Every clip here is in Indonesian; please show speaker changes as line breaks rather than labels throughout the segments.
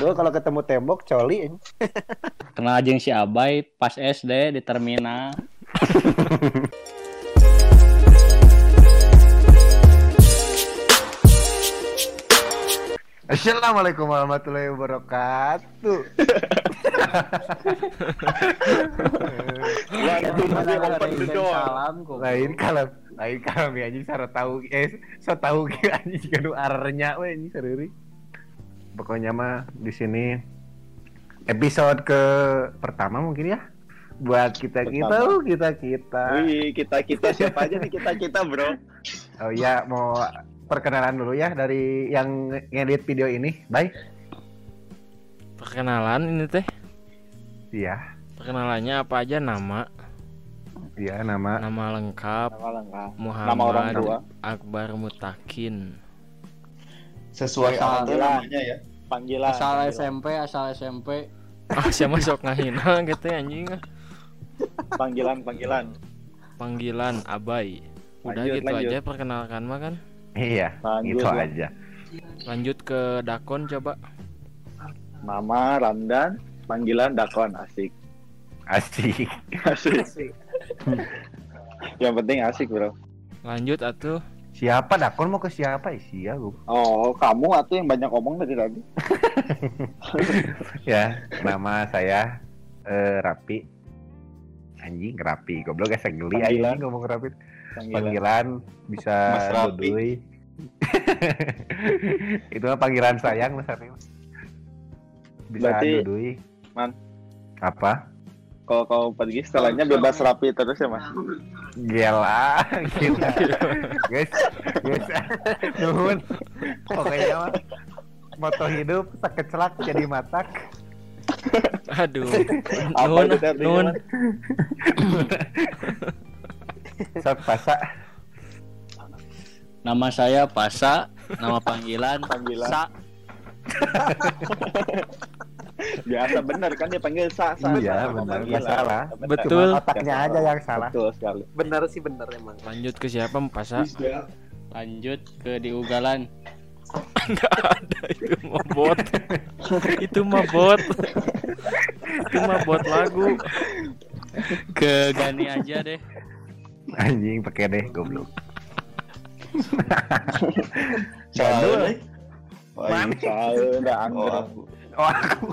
Dulu kalau ketemu tembok coli.
Kenal jeung si Abai pas SD di terminal.
Assalamualaikum warahmatullahi wabarakatuh.
Salam
lain kalau lain kalau anjing sara tahu eh so tahu anjing jika nu arernya we anjing sareurik. Pokoknya mah di sini episode ke pertama mungkin ya buat kita kita
Pertama.
kita kita.
Wih, kita kita siapa aja nih kita kita bro?
Oh ya mau perkenalan dulu ya dari yang ngedit video ini. Baik.
Perkenalan ini teh.
Iya.
Perkenalannya apa aja nama,
Iya nama
nama lengkap
Nama lengkap.
Muhammad
Nama orang tua.
Akbar Mutakin.
sesuai apa namanya ya
Panggilan.
Asal
panggilan.
SMP, asal SMP.
Ah, siapa sok ngahina gitu ya, anjing.
Panggilan panggilan.
Panggilan Abai. Udah
Lanjut,
gitu
lanjut.
aja perkenalkan mah kan.
iya
Lanjut,
itu
Bang.
aja.
Lanjut ke Dakon coba.
Mama Ramdan. Panggilan Dakon asik.
Asik.
Asik. Yang penting asik bro.
Lanjut atuh.
Siapa Dakon mau ke siapa Isia gua.
Oh kamu atau yang banyak ngomong tadi tadi.
ya nama saya eh, Rapi anjing Rapi goblok esek geli
Panggilan.
anjing ngomong Rapi
Panggilan.
panggilan bisa
Mas Rapi.
Dudui itu mah panggilan sayang Mas Rapi bisa
Berarti,
Dudui
Man.
apa
Kalau kau pergi setelahnya bebas rapi terus ya mas.
gila gila guys guys nuhun pokoknya mah moto hidup tak kecelak jadi matak
Aduh. Nun.
Mas?
sok pasa
Nama saya Pasa, nama panggilan
Panggilan.
Sa.
Biasa bener kan dia panggil sa sa.
iya benar nggak salah
Betul.
Cuma otaknya aja yang salah
Betul sekali.
benar sih benar emang
Lanjut ke siapa Pasa?
Lanjut ke di Ugalan.
Enggak ada itu mah bot. itu mah bot. itu mah bot lagu.
Ke Gani aja deh.
anjing pakai deh goblok
Salah, ini-
Saya udah
Oh, aku.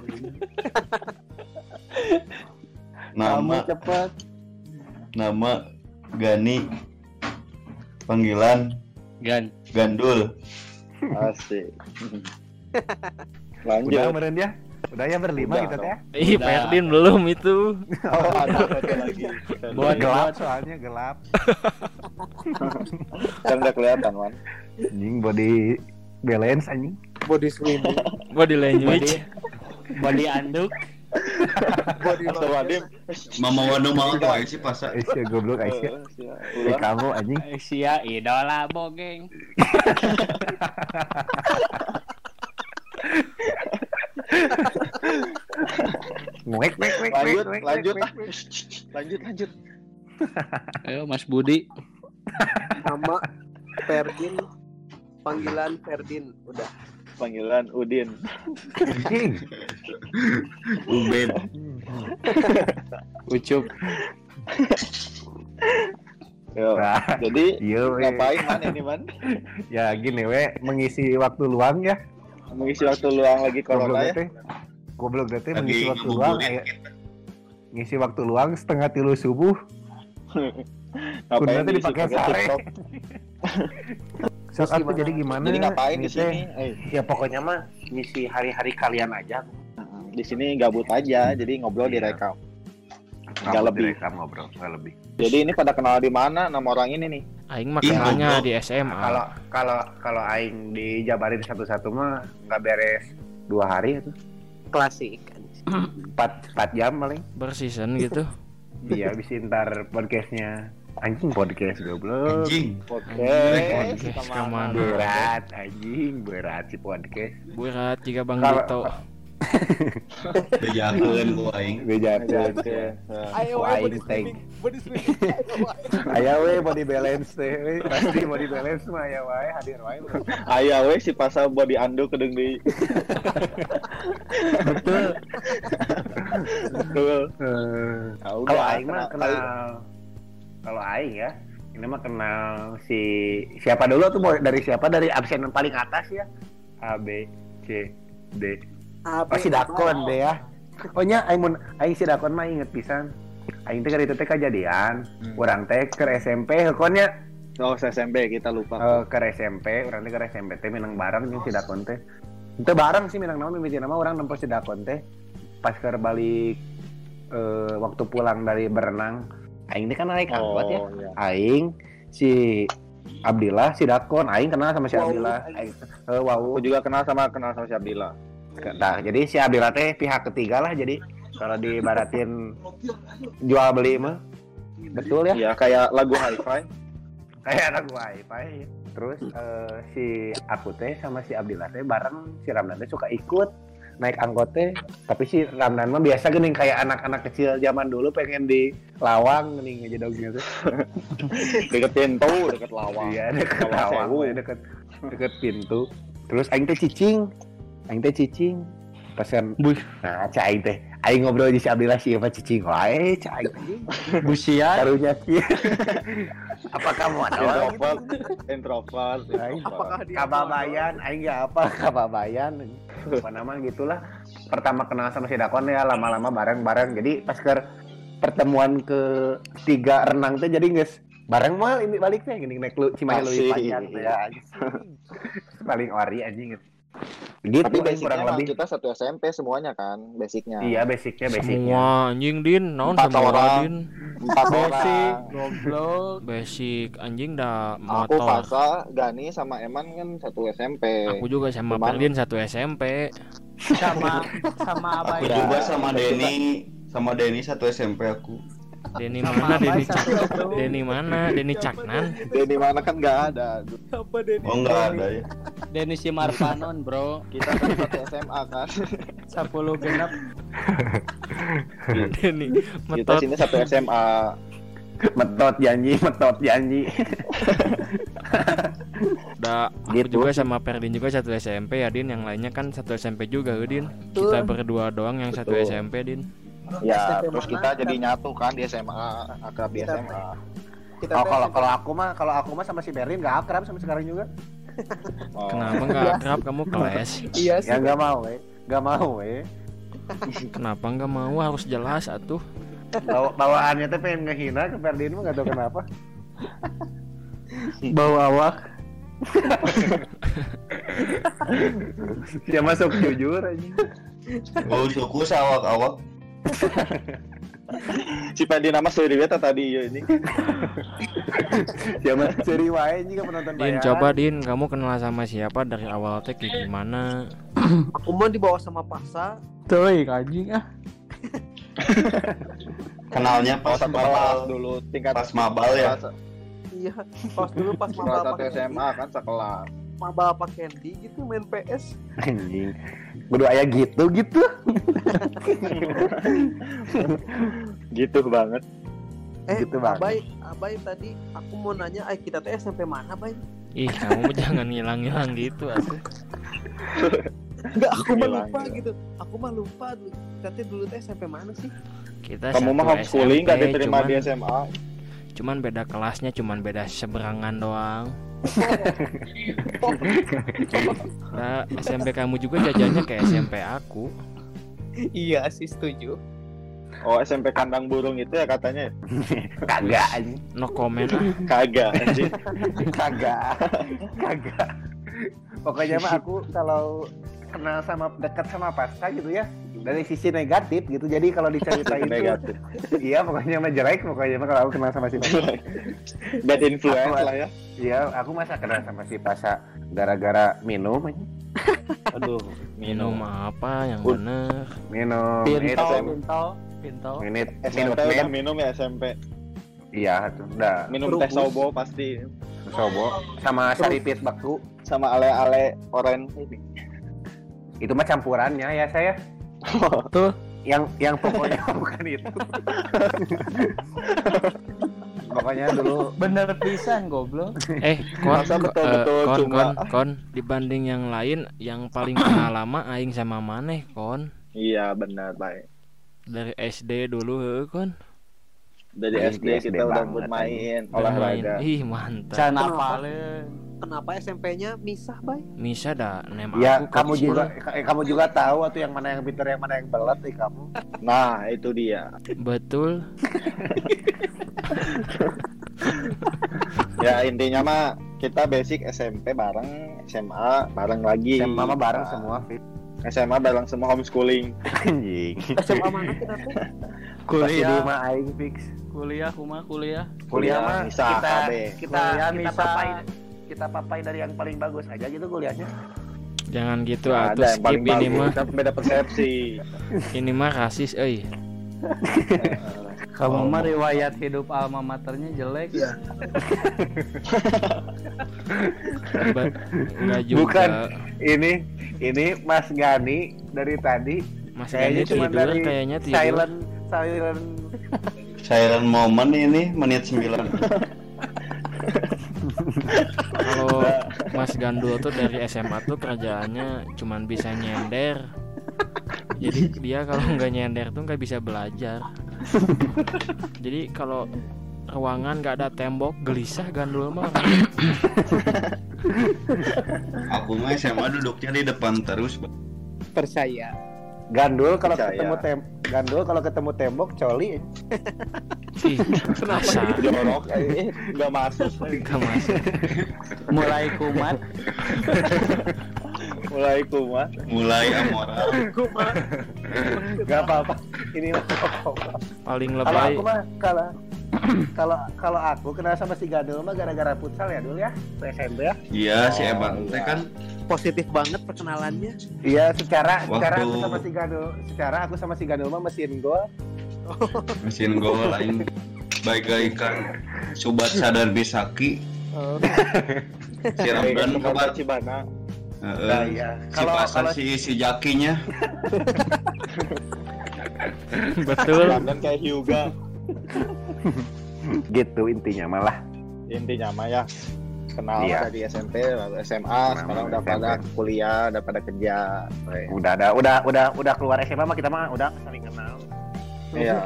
nama
cepat.
nama Gani panggilan
Gan.
Gandul
Asik.
udah
Lanjut.
meren dia udah ya berlima
Udah,
kita teh
Ih,
Udah.
Ferdin belum itu.
Oh, ada satu lagi.
Buat
gelap soalnya gelap
Kan udah kelihatan, Man.
anjing body balance anjing
body swimming
Body language.
body body anduk.
Astagfirullahaladzim.
Mama Wanu mau tuh sih pas
Aisyah goblok Aisyah
Eh, siap.
Eh,
Ulang.
kamu anjing
Asia idola bogeng.
nguek nguek nguek
Lanjut, lanjut. Lanjut, lanjut.
Ayo Mas Budi.
nama Ferdin panggilan Ferdin udah
Panggilan Udin.
Ubed
Ucup.
Yo.
Nah,
Jadi
iya we.
ngapain man ini man?
ya gini we mengisi waktu luang ya
Mengisi waktu luang lagi corona ya?
goblok teh
lagi
mengisi waktu luang aya ngisi waktu luang setengah tilu subuh Kudu teh
diisi
dipakai
pakai
sare.
TikTok?
Sok atuh jadi gimana
Jadi ngapain di sini? Eh,
ya pokoknya mah ngisi hari-hari kalian aja
di sini gabut aja, jadi ngobrol
Iya.
direkam. Nggak
Nggak
lebih.
direkam ngobrol nggak lebih
Jadi ini pada kenal di mana nama orang ini nih?
Aing mah kenalnya
goblok.
di SMA.
kalau kalau kalau aing dijabarin satu-satu mah nggak beres dua hari itu
klasik
empat empat jam paling
berseason gitu.
iya bisa ntar podcastnya anjing podcast goblok
anjing
Podcast. Ke
mana?
berat anjing berat si podcast
Berat jika Bang
Kalau-
Dito.
Bejakeun ku aing.
Bejakeun.
Ayo
aing
swimming. Ayo.
Aya we body balance teh, pasti body balance mah aya wae hadir wae.
Aya we si pasal body ando kedeng di.
Betul.
Betul.
Eh, Kalau aing mah
kenal
kalau aing ya, ini mah kenal si siapa dulu tuh Boy? dari siapa dari absen yang paling atas ya? A B C D. Oh si Dakon deh ya. Oh nya aing mun aing si Dakon mah inget pisan. Aing teh itu teh kejadian. Urang teh ke SMP hekonnya
Oh, SMP kita lupa.
eh, ke SMP, urang teh ke SMP teh minang bareng jeung si Dakon teh. Itu bareng sih minang naon mimiti nama orang nempo si Dakon teh. Pas ke balik eh, waktu pulang dari berenang, aing kan naik angkot ya.
iya.
Aing si Abdillah, si Dakon, aing kenal sama si
Wow.
Abdillah. Aing, eh, wow.
Aku juga kenal sama kenal sama si Abdillah.
Nah, jadi si Abdillah teh pihak ketiga lah jadi kalau dibaratin jual beli mah betul ya
Iya, kayak lagu hi-fi.
kayak anak wifi terus eh, si aku teh sama si Abdillah teh bareng si Ramdan teh suka ikut naik angkot teh tapi si Ramdan mah biasa gini kayak anak-anak kecil zaman dulu pengen di lawang gini ngejedog gitu.
Deket pintu, deket lawang.
iya deket
Lawang.
lawang we, deket deket pintu. Terus aing teh cicing aing teh cicing. Pesan
Buih.
nah cah aing teh aing ngobrol di si Abdillah siapa cicing wae cah aing.
Busia.
karunya kieu apa kamu ada
Introvert, introvert,
Aing
Apakah dia
kababayan aing gak apa kababayan apa nama gitulah. Pertama kenal sama si Dakon ya lama-lama bareng-bareng. Jadi pas ke pertemuan ke tiga renang teh jadi guys bareng mal ini baliknya. Gini naik lu cimahi tuh ya paling ori anjing. gitu gitu
Tapi basicnya
kurang lebih
kita satu SMP semuanya kan, basicnya.
iya basicnya basicnya
Semua anjing din, naon
Empat
semua
orang.
din.
Empat
Basic, goblok.
Basic anjing dah
Aku,
motor.
Fasa, Gani, sama Eman kan satu SMP.
Aku juga sama
Cuman-
Perdin satu SMP.
Sama sama
Aku
Abai.
juga sama Denny, sama Denny satu SMP aku.
Denny mana? Denny Cak. Denny mana? Denny Caknan.
Di mana kan nggak ada.
Apa Denny?
Oh enggak ada ya.
Denny si Marpanon, Bro.
Kita kan satu SMA kan.
10 genap.
Denny
Kita
metot.
sini satu SMA.
metot janji metot janji
Da, aku
Gitu.
juga sama Perdin juga satu SMP ya Din. Yang lainnya kan satu SMP juga Din.
Betul.
Kita berdua doang yang satu
Betul.
SMP Din.
Ya,
SMP
terus
mana?
kita jadi nyatu kan di SMA, akrab di
Kita-
SMA.
Kita
oh, kalau kalau aku mah kalau aku mah sama si Berlin gak akrab sampai sekarang juga
Oh.
Kenapa nggak akrab kamu keles?
Iya sih.
ya nggak mau eh nggak mau eh
Kenapa nggak mau harus jelas atuh?
Bawa, bawaannya teh pengen ngehina ke Ferdin mah gak tau kenapa. Bawa awak. Dia masuk jujur aja.
Oh suku sawak-awak.
Si Padi nama sendiri beta tadi ya ini.
Masuk seri wae juga penonton
Din,
bayaran.
coba Din, kamu kenal sama siapa dari awal teh kayak gimana?
Aku mau dibawa sama Pasa.
Tuh, anjing ah.
Kenalnya
Oh,
pas
satu kelas
mabal.
dulu tingkat
Pas mabal ya.
Iya. Pas dulu pas
Kelas
maba
satu
pakai
SMA kan sekelas.
Maba apa Candy gitu main PS.
anjing. Kudu aya gitu gitu.
Gitu banget.
Eh,
Gitu banget.
Abai, Abai tadi aku mau nanya, eh kita tuh SMP mana, Bay?
Ih, kamu jangan ngilang-ngilang gitu atuh.
Enggak, aku mah lupa gitu. Aku mah lupa. Kita tuh dulu tuh SMP mana sih?
Kita
Kamu mah homeschooling nggak diterima
cuman,
di SMA.
Cuman beda kelasnya, cuman beda seberangan doang. Nah, SMP kamu juga jajannya kayak SMP aku.
iya sih, setuju.
Oh SMP kandang burung itu ya katanya.
Kagak anjing.
No comment.
Kagak anjing.
Kagak. Kagak. Pokoknya mah aku kalau kenal sama dekat sama Pasca gitu ya dari sisi negatif gitu jadi kalau diceritain
Negatif.
iya pokoknya mah jelek pokoknya mah kalau aku kenal sama si Pasca
Bad influence
Aku-
lah ya.
iya aku masa kenal sama si Pasca gara-gara minum aja.
Aduh,
Minum apa yang bener?
minum
Pinto,
minit
pinto, pinto.
minit
SMP udah minum ya SMP.
iya tuh udah
Minum teh sobo pasti
sobo sama saripit baku
sama ale-ale oren ini.
Itu mah campurannya ya saya.
Tuh.
Yang yang pokoknya bukan itu. pokoknya dulu
Bener pisan goblok.
Eh, kon,
Masa
ko-
betul-betul
eh, kon,
cuma-
kon, kon, dibanding yang lain, yang paling kenal lama aing sama maneh, kon.
Iya benar baik.
Dari SD dulu, kon.
Dari
Paling
SD
SD
kita udah bermain
Main.
olahraga.
Ih, mantap.
Can
Kenapa? Kenapa SMP-nya misah, Bay?
Misa dah nem
ya
aku
kamu juga eh, kamu juga tahu tuh yang mana yang pintar yang mana yang belat nih kamu.
Nah itu dia.
Betul.
Ya intinya mah kita basic SMP bareng, SMA bareng lagi.
SMA mah bareng
Nah,
semua fit.
SMA bareng semua homeschooling.
Anjing.
SMA mana kita tuh?
Pasti di
Kuliah,
mah aing fix.
kuliah kumaha kuliah.
Kuliah mah
Nisa,
kita
KB.
kita
Kuliah
kita
Nisa.
Kita papai dari yang paling bagus aja gitu kuliahnya.
Jangan gitu atuh
ada yang
skip
paling
ini mah.
Kita beda persepsi.
Ini mah rasis euy.
Kamu mah riwayat hidup alma maternya jelek.
Ba- Enggak juga.
Bukan. Ini ini Mas Gani dari tadi
Mas
kayaknya
Gani
cuma
tidur,
dari
kayaknya tidur.
silent silent
Silent moment ini menit 9.
Kalau Mas Gandul tuh dari SMA tuh kerjaannya cuman bisa nyender. Jadi dia kalau nggak nyender tuh nggak bisa belajar. Jadi kalau ruangan nggak ada tembok gelisah Gandul mah.
Aku mah SMA duduknya di depan terus.
Percaya.
gandul kalau ketemu tem gandul kalau ketemu tembok coli
Ih, kasar.
Jorok, eh, nggak masuk.
Nggak masuk.
Mulai kumat.
Mulai kumat.
Mulai amoral.
nggak apa-apa ini mah.
Paling
kalau
lebay.
aku mah kalau kalau kalau aku kenal sama si gandul mah gara-gara futsal ya dulu ya SMP ya
Iya, si
Oh,
Eban teh
iya.
kan
Positif banget perkenalannya.
iya secara
Waktu-
secara aku sama si gandul secara aku sama si gandul mah mesin gol
mesin gol lain bagaikan Subat Sadar Bisaki si Ramdan kabar
Cibana.
Nah, iya.
si
Kalau-
pasar
kalau-
si si Jakinya
Betul.
London kayak Hyuga.
gitu intinya malah
Intinya mah ya kenal
Iya.
dari SMP lalu SMA sekarang udah
SMP.
pada kuliah udah pada kerja
udah ada udah udah udah keluar SMA mah kita mah udah saling kenal
iya.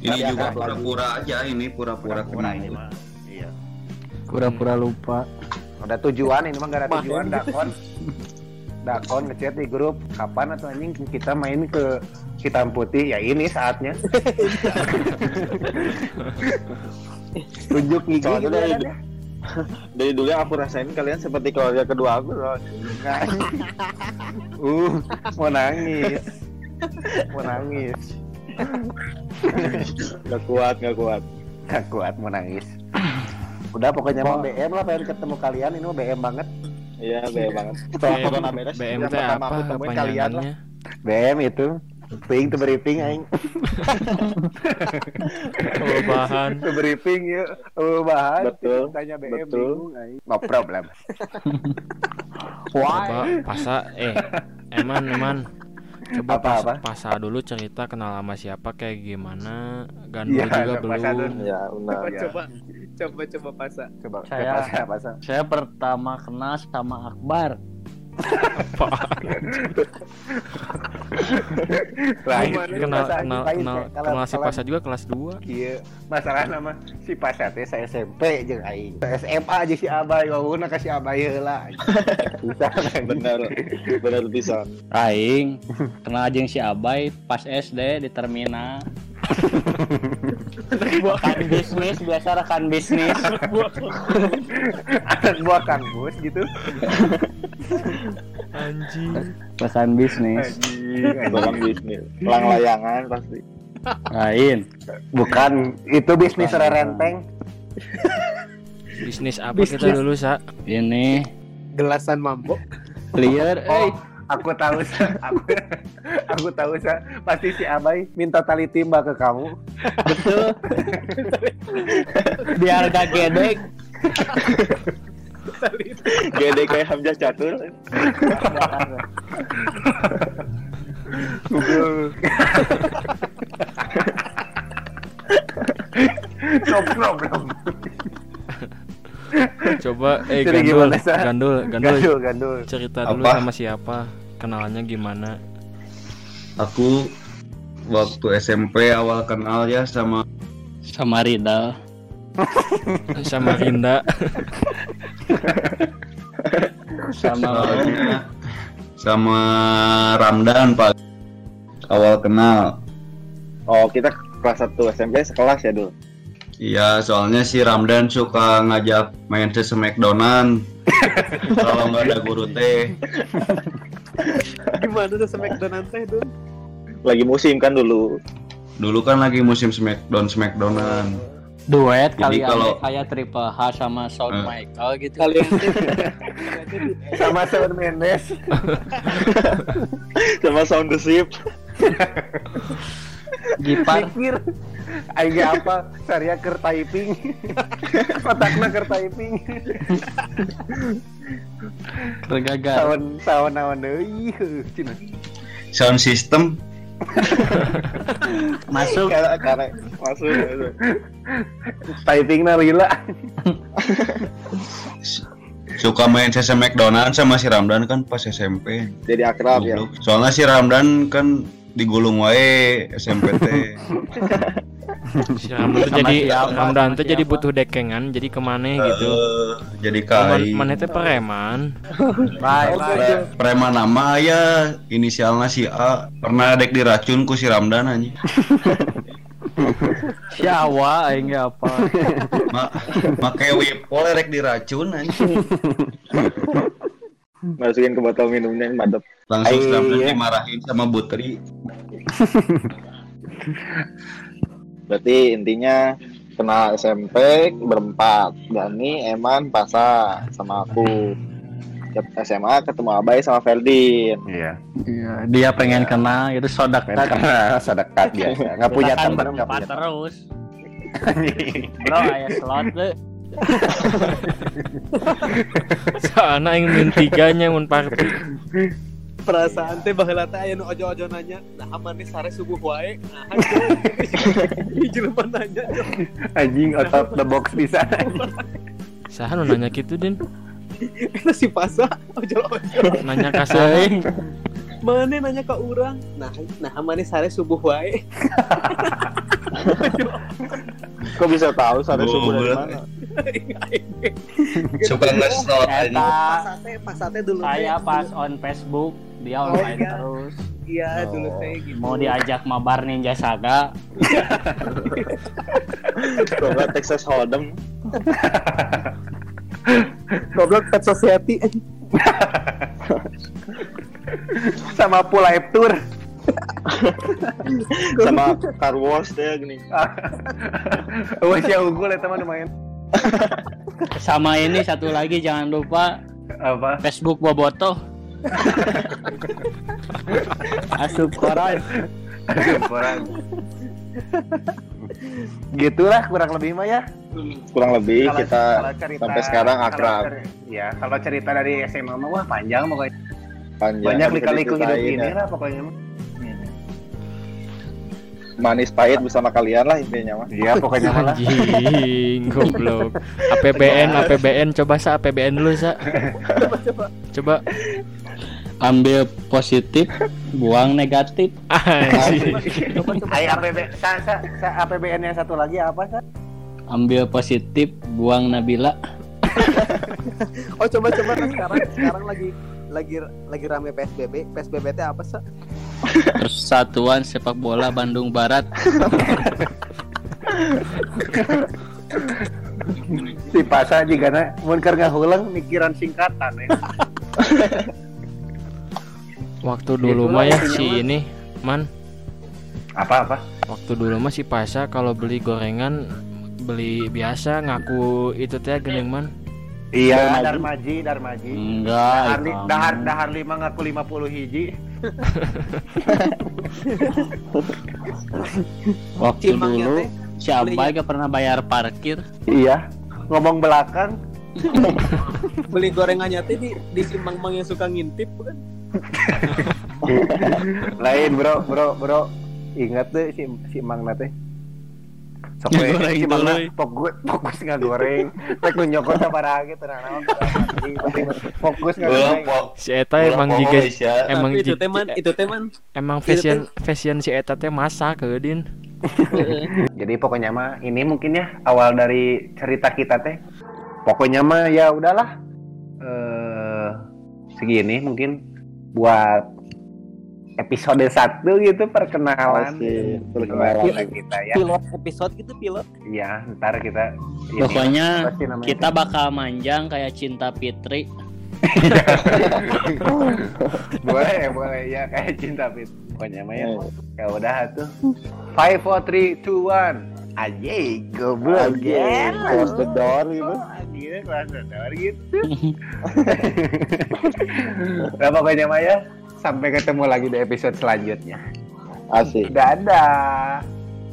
Ini
Tapi
juga pura-pura aja ini pura-pura kenal
ini mah. Iya.
Pura-pura lupa.
udah tujuan ini mah gak ada tujuan dakon. Dakon ngechat di grup kapan atau anjing kita main ke hitam putih? Ya ini saatnya. Tunjuk gigi gitu
dari-
kan ya?
dari dulu aku rasain kalian seperti keluarga kedua aku loh.
Nggak. uh mau nangis. Mau nangis
Gak kuat gak kuat.
Gak kuat mau nangis. Udah pokoknya mau BM lah pengen ketemu kalian. Ini mau BM banget.
Iya banget. Setelah
BM,
corona beres
BM
yang
teh
pertama
apa
aku kalian lah?
BM itu. Ping tuh briefing aing.
Oh, bahan.
tuh briefing ya oh bahan
Betul,
tanya BM
betul.
bingung aing. No problem.
Coba pasa eh. Eman eman coba
Apa,
pas,
apa?
pasa dulu cerita kenal sama siapa kayak gimana Gandul
Iya,
juga belum
dulu.
ya benar
Coba
Iya.
coba coba coba pasa.
coba
Saya-
saya pasang
Saya pertama kenal sama Akbar.
Lain
kenal kenal kenal kenal si pasa juga kelas 2
Iya, masalah nama si Pasha teh saya SMP jeung aing. SMA aja si Abay, wawuna ka si Abay heula. Bisa
benar benar bisa
Aing kenal jeung si Abay pas SD di terminal. Rekan bisnis biasa rekan bisnis.
Anak buah kampus gitu.
anjing
Rekan bisnis.
Anjing.
bisnis lang layangan pasti
Lain.
Bukan, itu bisnis rerenteng.
bisnis apa
Bisnis.
kita dulu sa
Ini
Gelasan mambo.
clear.
Oh,
Eh,
aku tahu sa. Aku, aku tahu sa. Pasti si Abay minta tali timba ke kamu.
biar gak gedek.
Gede kayak Hamzah Catur.
No problem.
Coba eh
Jadi
gandul,
gimana,
gandul, gandul,
Gandul, gandul.
cerita dulu
Apa?
sama siapa? Kenalannya gimana?
Aku waktu SMP awal kenal ya sama
sama Ridal
Sama Rinda.
sama
awalnya sama Ramdan Pak. Awal kenal.
Oh, kita kelas 1 SMP sekelas ya dulu.
Iya, soalnya si Ramdan suka ngajak main ke Smackdownan. Kalau nggak ada guru teh.
Gimana tuh Smackdown teh tuh?
Lagi musim kan dulu.
Dulu kan lagi musim Smackdown Smackdownan.
duet
Jadi
kali
kalau-
kayak Triple H sama Shawn
Eh.
Michael gitu
Kalian
Sama Shawn Mendes.
Sama sound the ship.
Gipar
Mikir. Aing ge apa? Saria keur typing. Kotakna keur typing.
Kegagal
Tahun tahun naon deui cenah.
Sound system
masuk
Karena karena masuk. masuk.
Typingna lila.
suka main ke Smackdownan sama si Ramdan kan pas SMP.
Jadi akrab ya.
Goblok. Soalnya si Ramdan kan digulung wae SMP teh.
Si Ramdan tuh
Sama
jadi
siapa?
Ramdan tuh jadi
siapa?
butuh dekengan, jadi ke mana gitu.
Eh, jadi
Man,
kai.
mana teh preman.
Preman nama ya inisialnya si A pernah dek diracun ku si Ramdan anjing.
Syawa aing ge apa
Ma make wipol rek diracun anjing.
Masukin ke botol minumnya mantap.
Langsung si
Ai,
Ramdan
iya.
dimarahin sama Butri.
Berarti intinya kenal SMP berempat. Dani, Eman, Pasa sama aku. SMA ketemu Abai sama Ferdin.
Iya.
Iya, dia pengen kenal gitu sodak
Kan karena sedekat biasa. Enggak punya teman, punya
terus bro aya slot deh
Soalnya yang min tiganya mun party.
Perasaan teh baheula teh aya nu ojo-ojo nanya, "Nah, mana sare subuh wae?" Nah, jelema nanya.
Anjing out of the box bisa.
Saha nu nanya gitu din?
Eta si Pasa ojo-ojo.
Nanya ka saha?
Mana nanya ke urang? Nah, nah mana sare subuh wae?
Kok bisa tahu sare subuh dari mana?
Suka nge-slot anjing.
eta
Pasate, pasate dulu
saya pas on Facebook dia
Oh,
online
iya.
terus
Iya, dulu teh gitu.
mau diajak mabar Ninja Saga
Coba Texas Hold'em.
Goblok Pet Society.
Sama full live tour.
sama Car Wars deh gini.
Wah, si unggul eta mah lumayan.
sama ini satu lagi jangan lupa
Apa?
Facebook Boboto asup koran
Kurang. Gitulah kurang lebih mah ya.
Kurang lebih
Kalau-
kita
kalau cerita-
sampai sekarang akrab.
Ya, kalau cerita dari SMA mah wah panjang pokoknya.
panjang.
Banyak
bisa
lika-liku hidup ini
ya.
lah pokoknya mah.
Manis pahit bersama kalian lah intinya mah.
Iya, pokoknya mah lah.
Anjing, goblok. APBN, APBN coba sa APBN dulu sa. Coba
ambil positif buang negatif
anjing.
Ay, APB, sa, sa, sa APBN yang satu lagi apa sa?
ambil positif buang Nabila
Oh, coba coba sekarang sekarang lagi lagi lagi rame PSBB. PSBB teh apa sih?
Persatuan Sepak Bola Bandung Barat
Si Pasa juga na, mun keur ngahulang mikiran singkatan ya.
Waktu dulu mah ya si ini, man.
Apa apa?
Waktu dulu mah si Pasha kalau beli gorengan beli biasa ngaku itu teh gening man.
Iya, Darmaji, Darmaji.
enggak
Dahar, dahar, dahar lima ngaku 50 hiji.
waktu dulu
teh
si Abai gak pernah bayar parkir
Iya. Ngomong belakang,
Beli gorengannya teh di di si mang-mang yang suka ngintip kan.
Lain bro, bro, bro. Ingat deh si si Mang nate. Sok
Ngagoreng
si Mang
Loy.
fokus fokus goreng. Tek nu nyokot tenang naon. Penting fokus
Ulang
ngagoreng.
pok.
Si Eta emang
Isya.
emang
itu teman, itu teman.
emang fashion fashion si Eta teh masak ke Din.
Jadi pokoknya mah ini mungkin ya awal dari cerita kita teh. Pokoknya mah ya udahlah. Eh segini mungkin buat episode 1 gitu perkenalan
Asik,
perkenalan
perkenalan.
kita ya.
Pilot episode gitu pilot.
Iya, ntar kita ini,
Pokoknya
sih
kita bakal manjang kayak cinta Fitri.
boleh boleh ya kayak cinta fit pokoknya mah ya
Eh,
ya udah tuh five four three two one aja goblok
Anjing, close the door gitu.
Gila kelas dadar gitu Nah pokoknya Maya? Sampai ketemu lagi di episode selanjutnya.
Asik.
Dadah